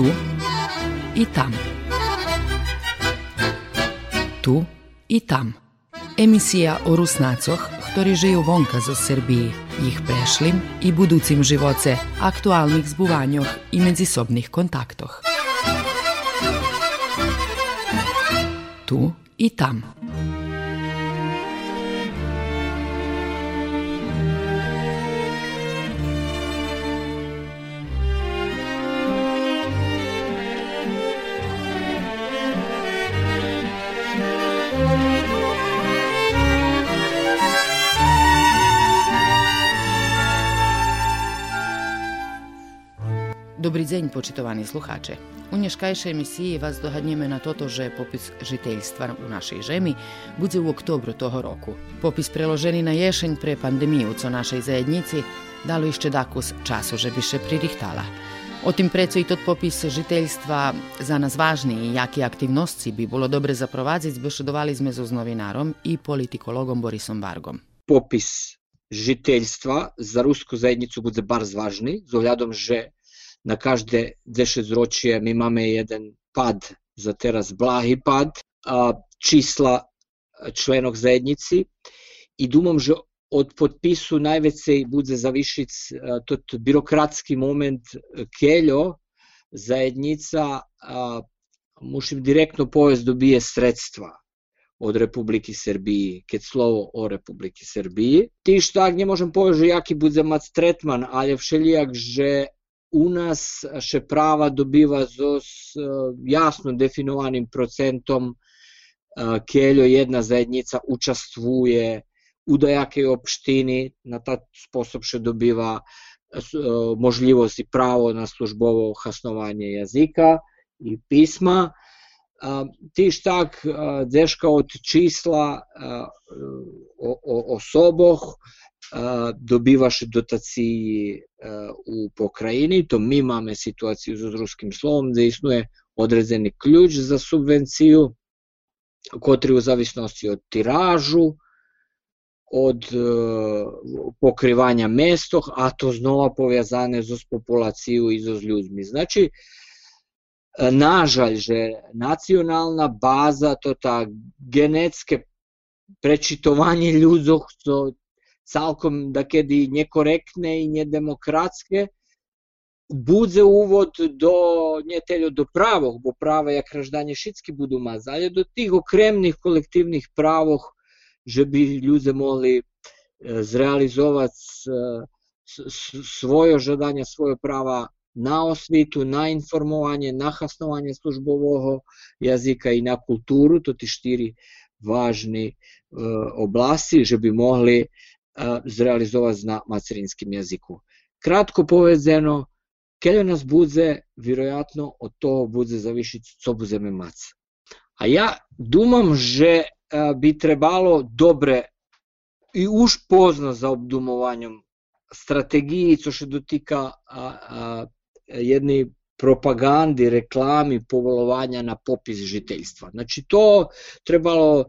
tu i tam. Tu i tam. Emisija o Rusnacoh, ktorí žijú vonka zo Srbiji, ich prešlim i buducim živoce, aktualnih zbuvanjoh i medzisobnih kontaktoh. Tu i tam. Добрий день, почитувані слухаче. У нешкайшej emisiji вас dohadnjeme na toto, že popis žiteljstva u našej žemi bude u oktobru toho roku. Popis preloženi na ješenj pre pandemiju co našej zajednici dalo išće dakus času, že bi še pririhtala. O tim preco i tot popis žiteljstva za nas važni i jaki aktivnosti bi bilo dobre zaprovadzic, bešedovali sme zo s novinarom i politikologom Borisom Vargom. Popis žiteljstva za rusku zajednicu bude bar zvažni, z ohľadom, že na 10 ročie my máme jeden pad, za teraz blahý pad a čísla členov zajednici i dumam, že od potpisu najvecej bude zavišic tot birokratski moment keljo zajednica a, mušim direktno povest dobije sredstva od Republiki Srbiji, keď slovo o Republiki Srbiji. Ti tak nie možem povedať, že jaký bude mať tretman, ale všelijak, že u nas še prava dobiva z jasno definovanim procentom keljo jedna zajednica učestvuje u dajakej opštini, na ta sposob še dobiva možljivost i pravo na službovo hasnovanje jazika i pisma. Tiž tak deška od čísla o, o osoboh dobivaš dotaciji u pokrajini, to mi máme situaciju s ruskim slovom, gde isnuje odrezeni ključ za subvenciju, kotri u zavisnosti od tiražu, od pokrivanja mestoh, a to znova povezane z populaciju i z ljudmi. Znači, nažalj, že nacionalna baza, to ta genetske prečitovanje ľudzoch, to цілком декеди некоректне і недемократське, буде увод до не тільки до правок, бо права як граждані шицькі буду мати, до тих окремих колективних правок, щоб люди могли е, зреалізовувати е, своє жадання, своє право на освіту, на інформування, на хаснування службового язика і на культуру, то ті чотири важні е, області, щоб могли zrealizovať na materinskim jeziku. Kratko povezano, kada nas bude, vjerojatno od toho bude zavišiti co budeme mac. A ja dumam, že bi trebalo dobre i už pozna za obdumovanjem strategiji, co še dotika a, a, jedni propagandi, reklami, povolovanja na popis žiteljstva. Znači to trebalo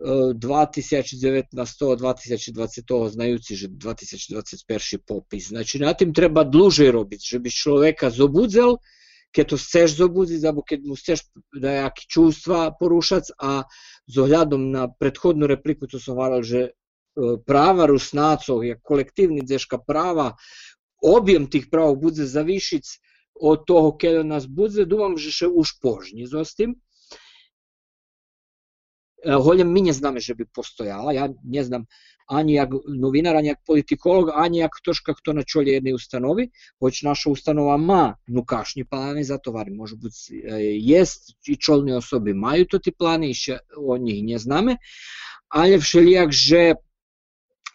2019 2020 знаючи, že 2021 popis. Znači, na tim treba dluže robiť, že by človeka zobudzel, keď to chceš zobudziť, alebo keď mu chceš nejaké čústva porušať a s ohľadom na predchodnú repliku, to som hovoril, že práva Rusnácov, jak kolektívny deška práva, objem tých práv bude zavišiť od toho, keď nás bude, dúfam, že še už požni so Golem mi ne že bi postojala, ja ne znam ani jak novinar, ani jak politikolog, ani jak toška kto na čolje jednej ustanovi, hoć naša ustanova ma nukašnji plane za tovari, može biti eh, jest i čolne osobe maju to ti plane, i o njih ne zname, ali všelijak že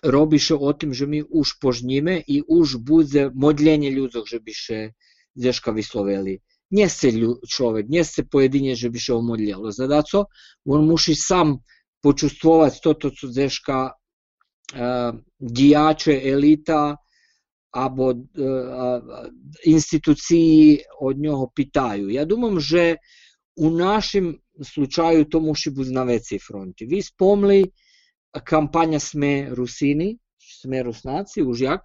robiše o tim, že mi už požnjime i už bude modljenje ljudog, že biše zeška visloveli. nie se človek, nie ste pojedinec, že bi še omorljelo. Zadaco, on muši sam počustvovati to, to su deška uh, dijače, elita, або е, е, інституції одного питаю. Я думаю, що у нашому случаю то може бути на цій фронті. Ви спомли кампанія «Сме русини», «Сме руснаці», уж як.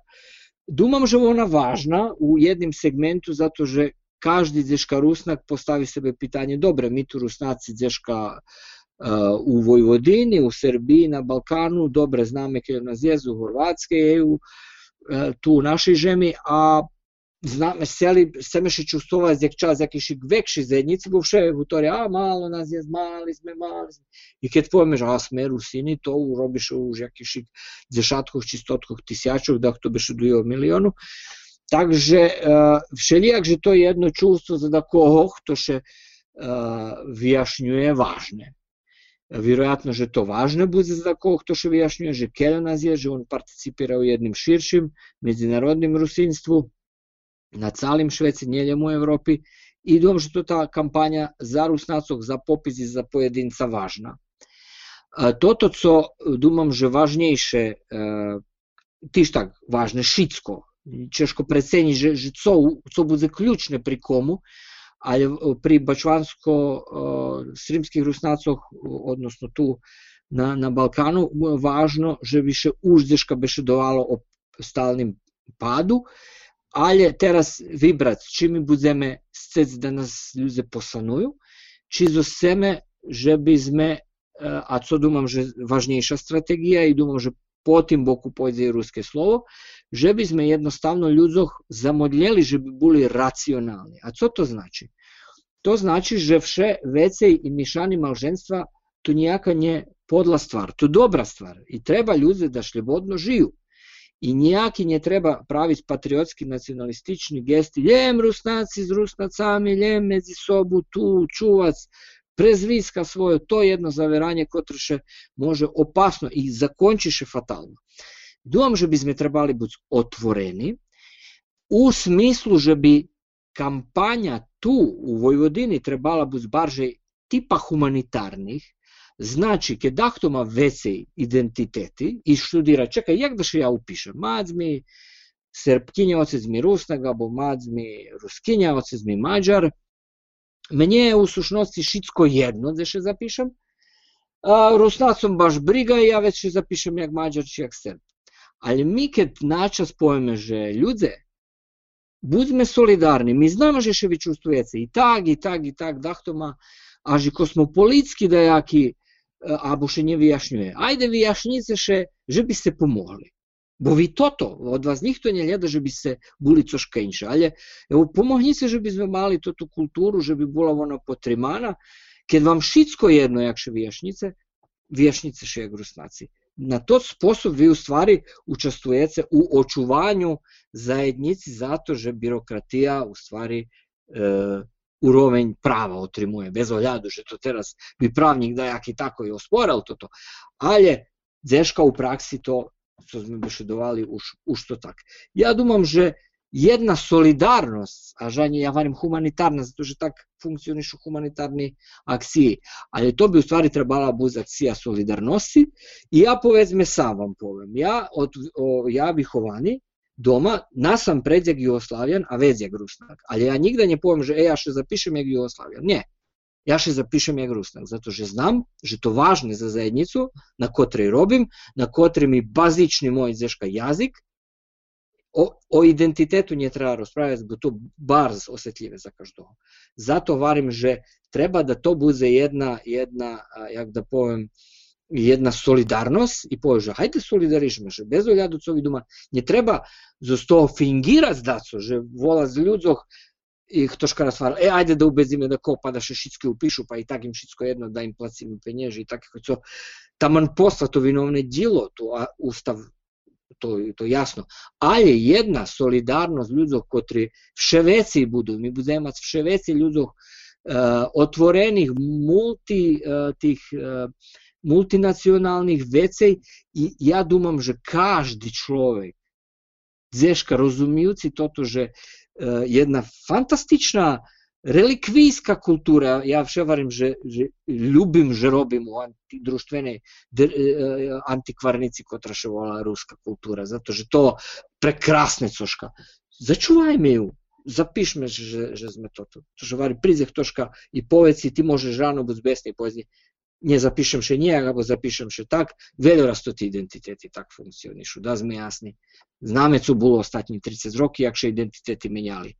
Думам, що вона важна у єднім сегменту, зато що każdy dzeška Rusnak postavi sebe pitanje, dobre, mi tu Rusnaci dzeška u Vojvodini, u Srbiji, na Balkanu, dobre zname kada nas jezu Horvatske, EU, tu u našej žemi, a znamy, seli, chcemy się czувствовать jak czas jakiś większy zednicy, bo вше говорять, а мало нас є, мали сме, мали сме. І keď povieš, a sme Rusini, to urobiš už jakýšik dešatkoch, čistotkoch, tysiačov, da to biš do milionu. Takže Także e, wszelijakże to jedno čustvo za nekoga, kto še e, vyjašnjuje važne. Vjerojatno, že to važno bude za koga, kto še vyjašnjuje, že kjera nas je, že on participira u jednim širšim međunarodnim rusinstvu na calim Šveci, njeljem u Evropi i dom že to ta kampanja za rusnacog, za popis i za pojedinca važna. E, toto, co думам, že važnejše, e, tiš tak, važne šitsko, Чешко житцоў co будзе ключны прикому, але при бачванско-срімскіх е, руснацах е, односно ту на, на Балкану важно, że više Uždeška беше довало о сталним паду, але teraz вибраць, чи ми будемо сцець, да нас люди посаную, чи зосеме, żeby sme, a co думам, że ważniejsza strategia i думам, że po tym boku pojdzie i ruskie słowo, żebyśmy jednostavno ludziach zamodleli, żeby byli racjonalni. A co to znaczy? To znaczy, że wsze więcej i mieszanie małżeństwa to niejaka nie podla stvar, to dobra stvar i treba ludzie da slobodno żyją. i nijaki ne treba praviti patriotski nacionalistični gesti, ljem rusnaci z rusnacami, ljem mezi sobu tu, čuvac, prezviska svoje, to je jedno zaveranje kotre može opasno i zakončiše fatalno. Думам, že bi sme trebali biti otvoreni, u smislu, že bi kampanja tu u Vojvodini trebala biti barže tipa humanitarnih, ma vecej identiteti i študira, čekaj, jak da še ja upišem? Madzmi, Srpkinja, ocec mi Rusnaga, bo Madzmi Ruskinja, ocec mi Mađar. Meni je u sušnosti šitsko jedno da še zapišem. Rusnacom baš briga ja već še zapišem jak Jak. Ali mi kad načas pojme, že ljude, budźmy solidarni, mi znamo, że się wyczustujecie i tak, i tak, i tak, dachtoma, a że kosmopolitski dajaki або ще не вияснює. Айде виясніться ще, żeby ste pomogli. Bo vi toto, od vas nikto ne gleda, že bi se boli coška inša, ali evo, pomognite, že bi sme mali toto kulturu, že bi bila ona potrimana, kad vam šitsko jedno jakše vijašnice, vijašnice še jak rusnaci. Na to sposob vi u stvari učestvujete u očuvanju zajednici zato, že birokratija u stvari e, uroveň práva otrimuje, bez ohľadu, že to teraz by právnik dajaký tako i osporal toto, ale deška u praksi to, co sme bešedovali, už, už to tak. Ja думам, že jedna solidarnost, a žanje, ja varim humanitarna, zato že tak funkcionišu humanitarni akcije, ali to bi u stvari trebala biti akcija solidarnosti i ja povedzme sam vam povem, ja, od, o, ja дома, нас сам предзяк Југославијан, а везјак руснак. Али ја нигде не повем, že e, ja ще запишем јак Југославијан. Не. Ja ще запишем јак руснак, zato že знам, že to важно за заедницу, на котре робим, на котре ми базични мој зешка јазик, o, o identitetu nje treba raspravljati, bo to bar osjetljive za každого. Zato varim, že treba da to bude jedna, jedna jak da povem, jedna solidarnost i pože, hajde solidarišme, že bez oľadu co viduma, ne treba zo toho fingirať daco, že vola z ľudzoch i ktoška rasvara, e, ajde da ubezime da ko, pa da še šitske upišu, pa i tak im šitsko jedno da im placimo penježe i tako, co, taman posla to vinovne djelo, to a, ustav to, to jasno. Ali jedna solidarnost ľudzoch, kotri v Ševeciji budu, mi budemo imati v Ševeciji ľudzoch uh, otvorenih multi uh, tih uh, multinacionalnih vecej i ja думам, že каждый človek Zeška rozumijúci toto, že uh, jedna fantastičná relikvijska kultura, ja vševarim, že, že ljubim, že robim u anti, društvenoj de, uh, antikvarnici kotra še vola ruska kultura, zato že to prekrasne coška. Začuvajme ju, zapišme, že, že sme toto. To, že vari prizeh toška i poveci, ti možeš rano biti besni poezdi, nie zapišem še nijak, alebo zapišem še tak, veľoraz ti identiteti tak funkcionišu, da sme jasni. Zname, co bolo ostatní 30 roky, jak še identiteti menjali.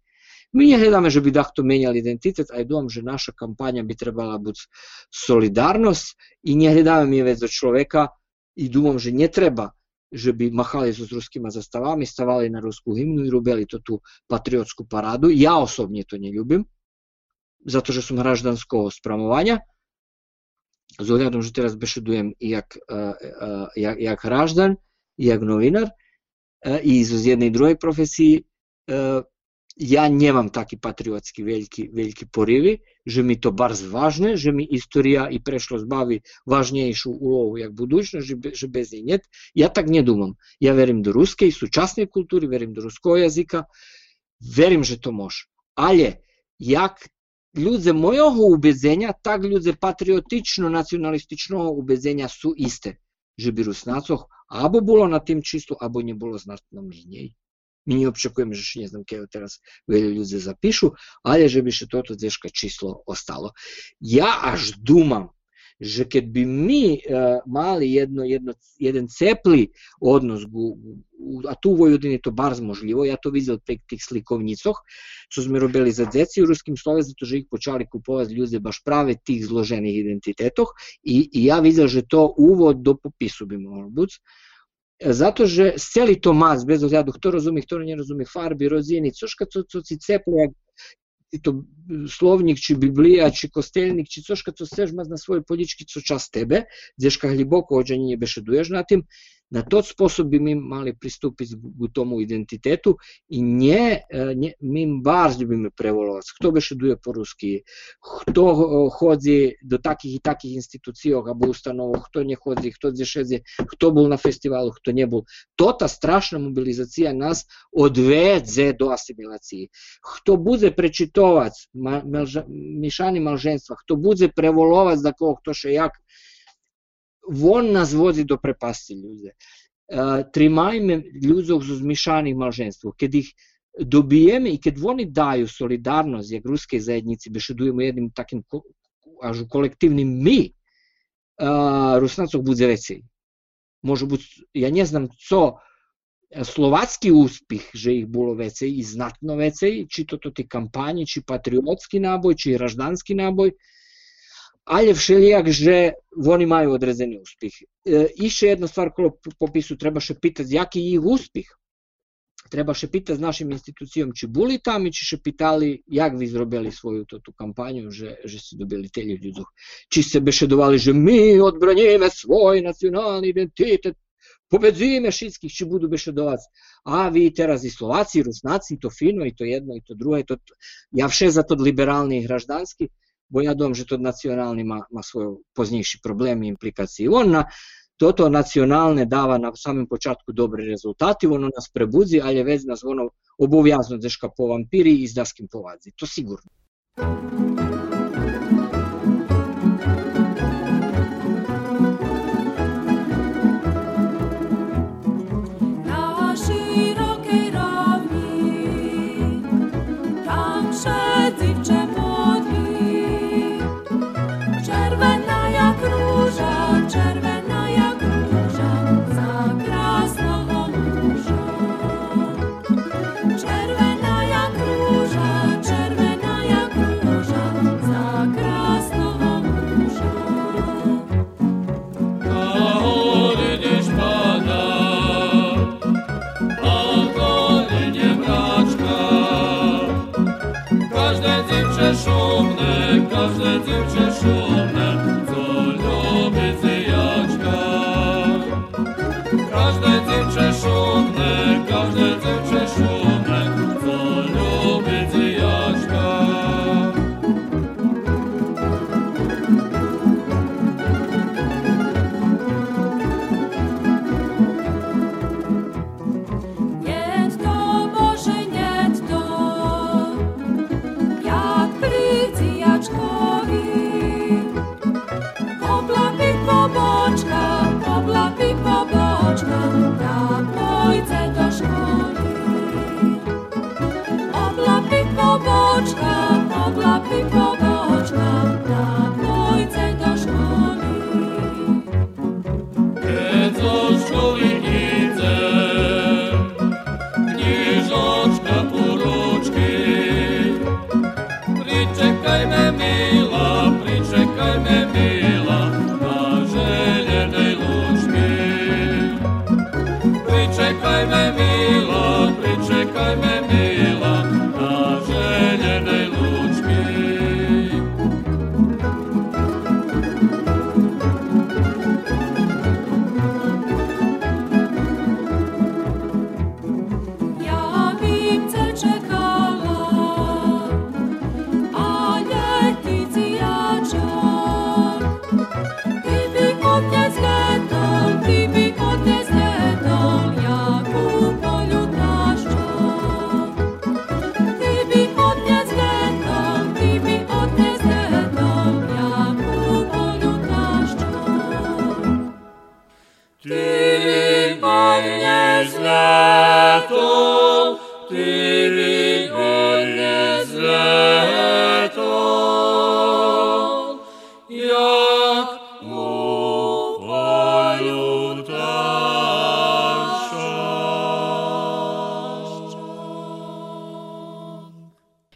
Mi ne gledame, že bi dakto menjali identitet, a je dojam, že naša kampanja bi trebala biti solidarnost i ne gledame mi već človeka. I dumam, že ne treba že bi mahali s ruskima zastavami, stavali na rusku hymnu i robili to tu patriotsku paradu. Ja osobnije to ne ljubim, zato že sam hraždansko spramovanja, Z ohľadom, že teraz bešedujem jak, e, e, jak, jak hraždan, jak novinar e, i iz jednej i druge profesiji, ja nemam taki patriotski veliki, veliki porivi, že mi to bar važne, že mi istorija i prešlost bavi važnejšu ulogu jak budućnost, že, že bez nje njet. Ja tak ne dumam. Ja verim do ruske i sučasne kulturi, verim do ruskog jazika, verim, že to može. Ali, jak ľudze mojho ubedzenja, tak ľudze patriotično-nacionalističnog ubedzenja su iste. Že bi Rusnacoh abo bolo na tým čistu, abo ne bolo znatno menej. My не očekujeme, že ne znam kada teraz veľa ľudí zapíšu, ale že by še toto deška číslo ostalo. Ja až dumam, keď by my uh, mali jedno, jedno, jeden cepli odnos, gu, a tu u Vojvodini to bar možljivo, ja to videl pri tih slikovnicoh, čo sme robili za deci u Ruskim slove, zato že ih počali kupovati ljudi baš prave tih zloženih identitetoh i, i ja videl, že to uvod do popisu bi moglo biti zato že celi to mas, bez ozjadu, kto rozumie, kto ne rozumie farbi, rozini, coška co, co si ceple, i to slovnik, či Biblija, či kostelnik, či coška co seš maz na svoj polički, co čas tebe, gdješka hliboko ođanje bešeduješ na tim, Na tot sposob bi mi mali pristupiti u tomu identitetu i nje, nje mi bardzo ljubimy prevolovac. Kto beše duje po ruski, kto hodzi do takih i takih institucija або установ, хто не ходzi, хто зішезе, хто був на фестивалу, хто не був. То та страшна мобілізація нас одведе до асиміляції. Хто буде причитовати мішані малженства, хто буде преволовати за кого, хто ще як on nas wozi do prepasti ljude. Тримаємо людзів з змішаних маженством, коли їх доб'ємо і коли вони дають солідарність, як русській заєдниці, бешедуємо одним таким аж колективним ми, е, руснацок буде рецей. Може бути, я не знам, що е, словацький успіх, що їх було вецей і знатно вецей, чи то ті кампанії, чи патріотський набой, чи гражданський набой – raždanski naboj, že oni majú odrezený úspech. E, Iše jedna stvar kolo popisu trebaše pitati jaki je ih uspeh. Trebaše pitati s našim institucijom či boli tam i či pitali jak vi zrobili svoju to, tu kampanju, že, že ste dobili te ljudi duh. Či se bešedovali, že mi odbranjujeme svoj nacionalni identitet, pobedzujeme šitskih, či budu bešedovati. A vi teraz i Slovaci, i Rusnaci, i to fino, i to jedno, i to drugo, i to, ja vše za to liberalni i hraždanski, bo dom, že to nacionalni ma, ma svoj poznejši problem i. On na toto nacionalne dava na samom početku dobre rezultati, ono nas prebudzi, ali je već nas ono obovjazno deška po vampiri i zdaskim povadzi. To sigurno.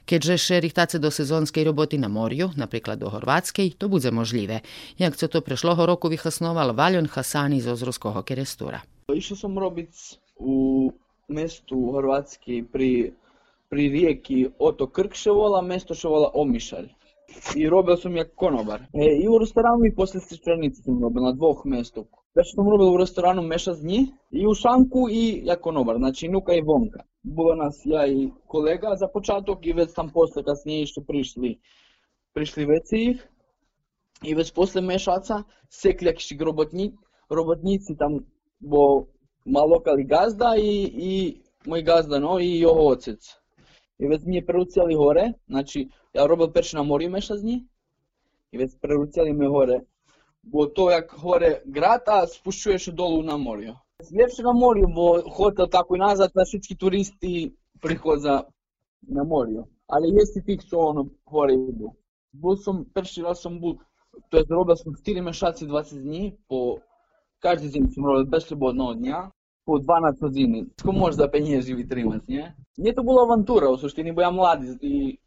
Keďže šerihtace do sezonskej roboty na moriu, napríklad do Horvátskej, to bude možlivé. Jak co to prešloho roku vyhasnoval Valjon Hasani z Ozrovského kerestura. Išao sam robiť u mestu Horvátskej pri, pri rijeki Oto Krkševola, mesto ševola Omišalj. I robil sam jak konobar. E, I u restoranu i posle Srčanice sam robil na dvoch mestu. Već sam robil u restoranu Mešac dni i u Šanku i jak konobar, znači Nuka i Vonka. Було нас я і колега за початок, і весь там після kasніше прийшли, прийшли веці їх. І весь після мешаться, секлякші роботні, роботниці там, бо малокали газда і, і мій газда, ну, і його отець. І весь мені прируцяли горе, значить, я робив перше на морі мешазні, і весь прируцяли ми горе. Бо то як горе град, а спущуєш долу на морю. Ljepše na morju, bo hotel tako i nazad, da všetky turisti prihoza na morju. Ali jeste tih što ono gore idu. Bol sam, prvi raz sam bol, to je robil sam 4 mešaci 20 dni, po každý zim sam robil bez slobodnog dня, по 2 на цузини. Що можеш за пенєжі відтримати, ні? Мені то була авантура, у суштині, бо я младий. І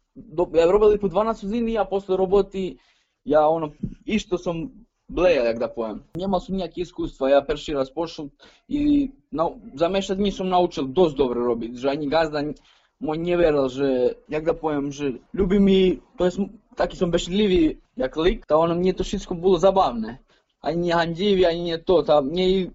я робили по 2 на цузини, а після роботи я ono, išto sam blejel, jak da pojem. Njema su nijak iskustva, ja perši raz pošel i na, za mešat mi sam naučil dost dobro robit, že ani gazda moj nje veral, že, jak da pojem, že ljubi mi, to jest, taki sam bešljivi jak lik, ta ono, mnije to šitsko bilo zabavne. Ani hanđivi, ani to, ta mnije i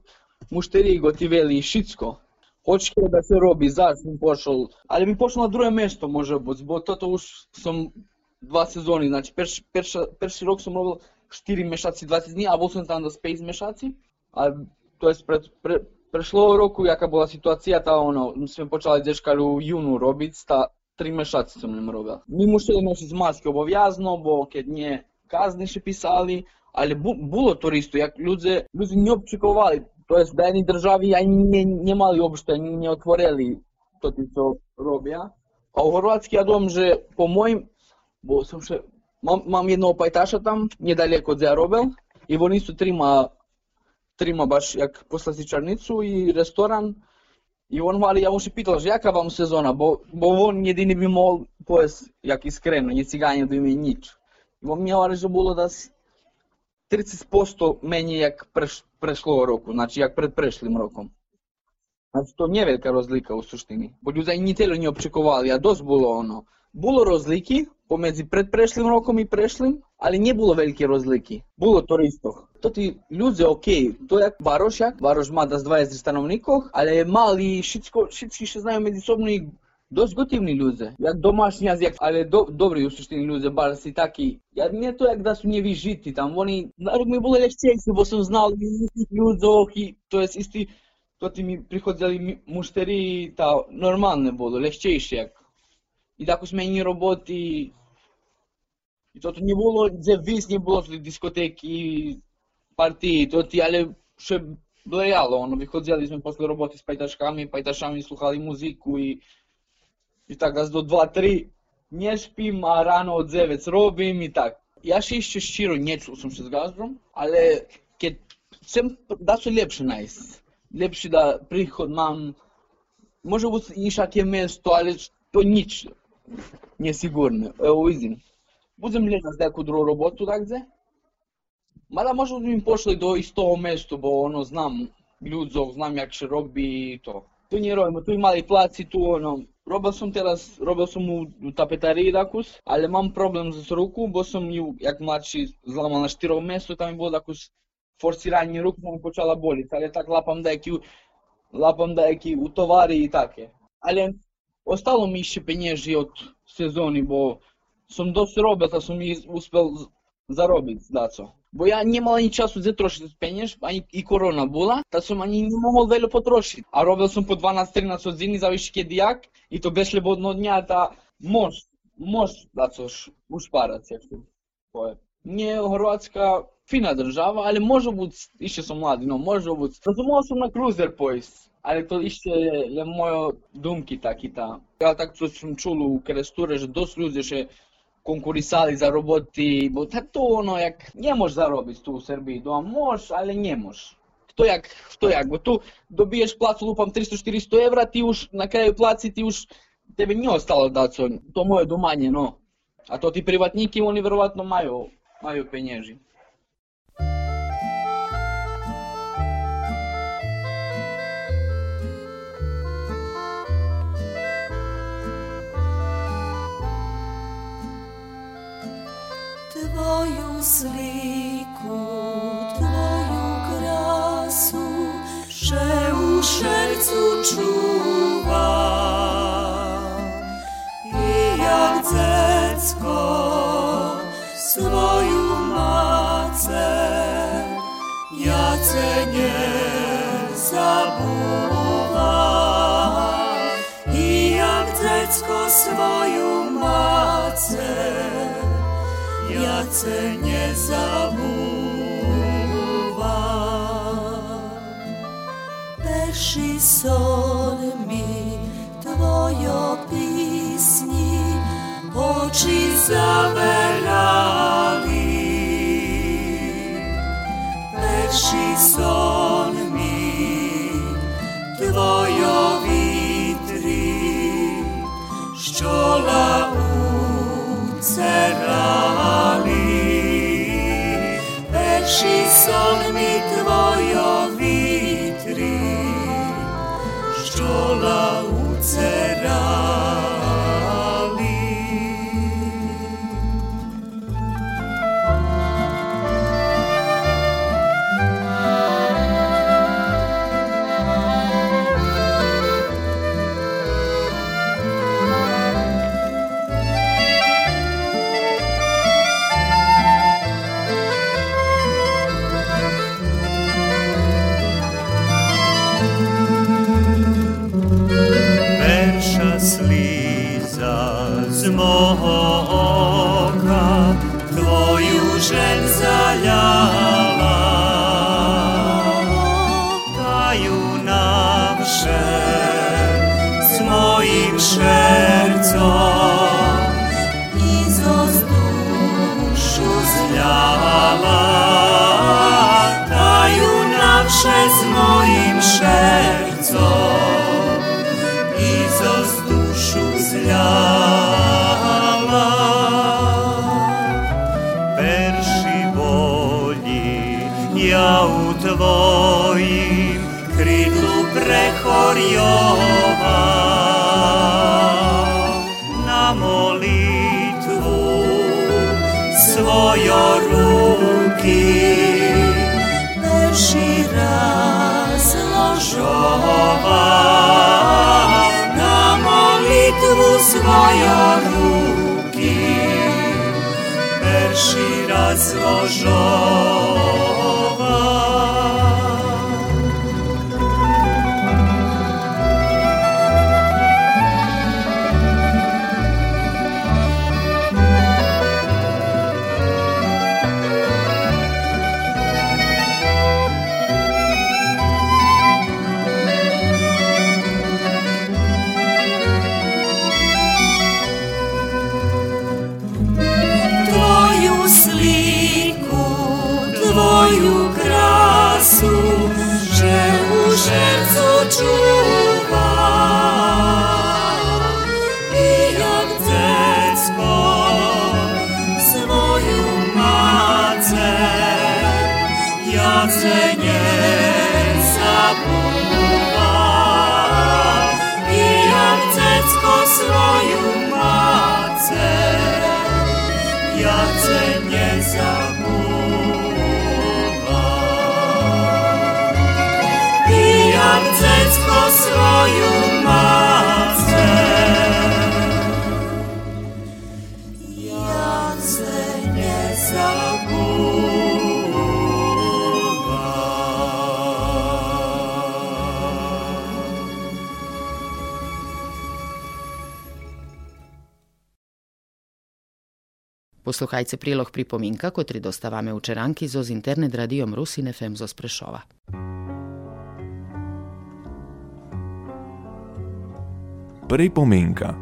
mušteriji goti veli i šitsko. Hoće da se robi, zad sam pošao, ali mi pošao na drugo mesto može biti, zbog toto už sam dva sezoni, znači perš, perša, perši rok sam robil 4 mešaci 20 dni, a bol sam tam do space mešaci, a to je pred, pre, prešlo roku, jaka bola situacija, ta ono, mi sme počali deškaru junu robiť, ta tri mešaci sam im robil. Mi mušeli nositi maske obavjazno, bo kad nje kazne še pisali, ali bu, bilo to isto, jak ljudi, ljudi to jest danej državi, ani nie, nie mali uopšte, ani nie otvorili to, co robią. A u Chorvatski ja dom, że po moim, bo sam še Мам, мам едно пајташа там, недалеко од робел, и вони су трима, трима баш як посласичарницу и ресторан, и он вали, ја му се питал, јака вам сезона, бо, бо он едини би мол, поес, як искрено, не цигање да име нич. И во мне вали було да 30% мене як преш, прешло року, значи як пред прешлим роком. Значи то не велика разлика у суштини. Бо луѓе ни цело не очекували, а дос було оно. Було разлики, помеѓу предпрешлим роком и прешлим, али не було велики разлики. Було то исто. Тоти луѓе, окей, тој е Барош, як, Барош мада с 20 становников, але е мали, шитско, шитски ше знају меѓусобно и доста готивни луѓе. Јак домашни јазик, але до, добри у суштини луѓе, бар си таки. Ја не тоа јак да су неви жити там, они, народ ми било легчејси, бо сум знал исти луѓе, и тоа е исти, тоти ми приходили муштери, та нормално било легчејши јак. И тако смени роботи, И тоа не било, дзе вис не було дискотеки, партии, тоа ти, але ше блејало, оно, выходили сме после работи с пајташками, пајташами слухали музику и и така до 2-3 не спим, а рано од 9 робим и так. Јас ишче широ не чул сум се с газдром, але ке сем да се лепше најс. Лепше да приход мам, може бути и шаке место, але то нич не сигурно. Ево, извини будем ли на неку другу работу дагде? Мада може да ми пошли до истого место, бо оно знам луѓе, знам як ќе роби и то. Ту не робиме, ту имали плаци, ту оно, робил сум терас, робил сум у, у тапетарии дакус, але мам проблем с руку, бо сум ju, jak mladší zlamal na štyrovo mesto, tam mi bolo takus forsiranje рук, ми почала боліти, але так лапам деякі, лапам деякі у товари і таке. Але остало ми ще пенежі от сезони, бо сум досі робив, та сум і успел заробити, дацо. Бо я не мала ні часу за трошити пенеж, а і корона була, та сум ані не могол вело потрошити. А робив сум по 12-13 години, завише кеді як, і то без лебо одного дня, та мож, мож, дацо, ушпарати, як to Nie, Chorvátska fina država, ali može bути, ište som mladi, no može bути. Razumel sam na cruiser pois, ali to ište je, je moje dumki taki ta. Ja tak co sam čul u Keresture, že dosta ljudi še konkurisali za roboti, bo to ono, jak nie možeš zarobiti tu u Srbiji doma, možeš, ali nie možeš. Хто як, хто як, бо tu dobiješ placu lupam 300-400 evra, ti už na kraju placi ti už tebe nije ostalo da to moje domanje, no. A to ti privatniki, oni verovatno maju majú peniazy. Sliku, tvoju krasu, že u šercu čuva. I jak dziecko svoju ja Cię nie zabúvam. I jak dziecko swoją macę, viace nezabúvam. Perší son mi tvojo písni, oči zaverám. naši solmi your. Svojo ruki, perši razložo. Posluchajte prilog pripominka, kotri dostavame učeranki zo z internet radijom Rusin FM zo Sprešova. Pripominka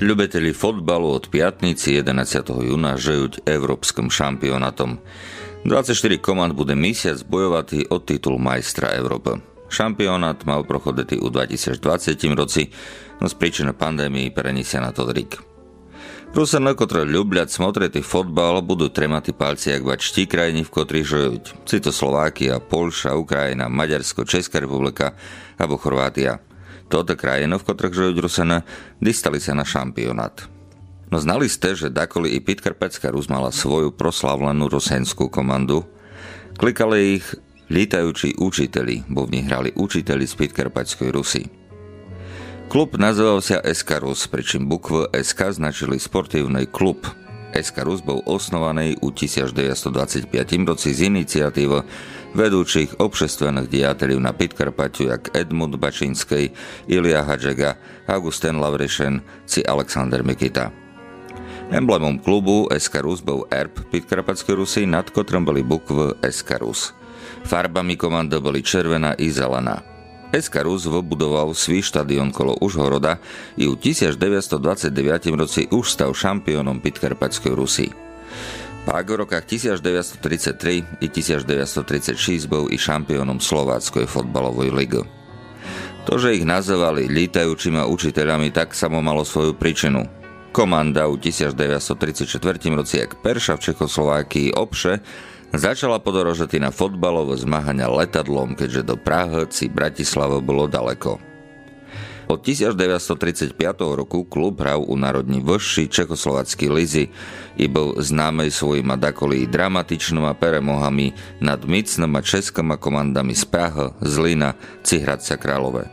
Ljubitelji fotbalu od pjatnici 11. juna žejuť Európskom šampionatom. 24 komand bude mesiac bojovati o titul majstra Európy. Šampionát mal prochoditi u 2020 roci, но з причини пандемії na to той рік. Руси, на котре люблять fotbal, budú будуть тримати пальці, як бачті країні, в котрій живуть. Це то Словакія, Польща, Україна, Мадярсько, Česká republika або chorvátia. Toto krajino, v ktorých žijú Rusene, distali sa na šampionát. No znali ste, že dakoli i Pitkarpecká Rus mala svoju proslavlenú rusenskú komandu. Klikali ich lítajúci učiteli, bo v nich hrali učiteli z Pitkarpeckej Rusy. Klub nazýval sa SK pričím bukvu SK značili sportívny klub. SK bol osnovaný u 1925 roci z iniciatívou vedúcich obšestvených diateľov na Pitkarpatiu jak Edmund Bačinskej, Ilia Hadžega, Augustin Lavrešen či Alexander Mikita. Emblemom klubu SK bol erb Pitkarpatskej Rusy, nad kotrom boli bukvy SK Rus. Farbami komando boli červená i zelená. SK Rus vybudoval svý štadión kolo Užhoroda i u 1929 roci už stal šampiónom Pitkarpatskej Rusy. Pak v rokách 1933 i 1936 bol i šampiónom Slováckoj fotbalovej ligy. To, že ich nazývali lítajúcimi učiteľami, tak samo malo svoju príčinu. Komanda u 1934 roci, jak Perša v Čechoslovákii obše, začala podorožety na fotbalové zmahania letadlom, keďže do Prahy či Bratislava bolo daleko. Od 1935 roku klub hral u národní vrši Čekoslovacký lizy i bol známej svojima dakoli dramatičnými peremohami nad micnými českými komandami z Praha, Zlina, Cihradca Králové.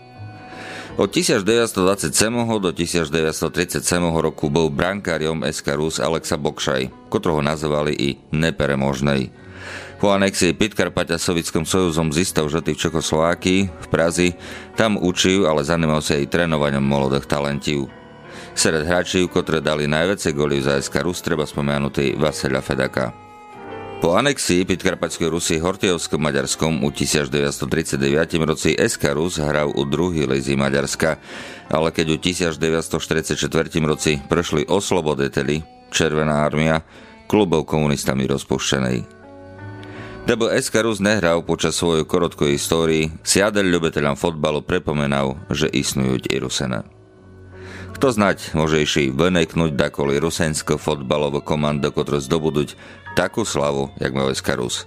Od 1927. do 1937 roku bol brankáriom SK Rus Alexa Bokšaj, ktorého nazvali i neperemožnej. Po anexii Pitkarpaťa Sovietskom sojuzom zistal žety v Čekoslovákii, v Prazi, tam učil, ale zanimal sa aj trénovaním molodých talentív. Sred hráčov, ktoré dali najväčšie goly za SK Rus, treba spomenutý Vaseľa Fedaka. Po anexii Pitkarpaťskej Rusy Hortiovskom Maďarskom u 1939 roci SK Rus hral u druhý lizy Maďarska, ale keď u 1944 roci prešli oslobodeteli, Červená armia, klubov komunistami rozpuščenej. Lebo Eskarus nehral počas svojej korotkej histórii, siadel ľubiteľom fotbalu prepomenal, že isnujú i Rusena. Kto znať, môže iši vyneknúť dakoli rusenské fotbalové komando, ktoré zdobuduť takú slavu, jak má Eskarus.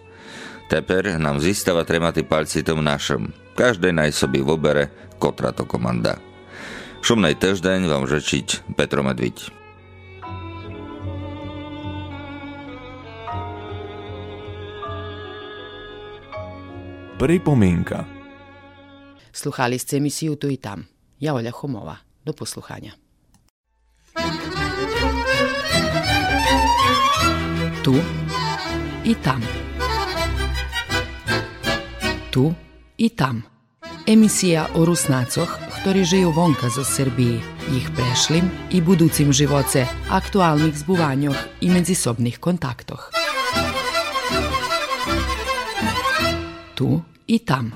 Teper nám zistáva trematy palci tom našom. Každej naj sobі vobere, kotra to komanda. Šumnej týždeň vám žečiť Petro Medviť. Pripomienka Sluhali ste emisiju Tu i tam. Ja Olja Homova. Do posluhanja. Tu i tam. Tu i tam. Emisija o Rusnacoh, ktorí žijú vonka zo Srbiji, ich prešlim i buducim živoce, aktualnih zbuvanjoh i medzisobnih kontaktoh. Tu i tam.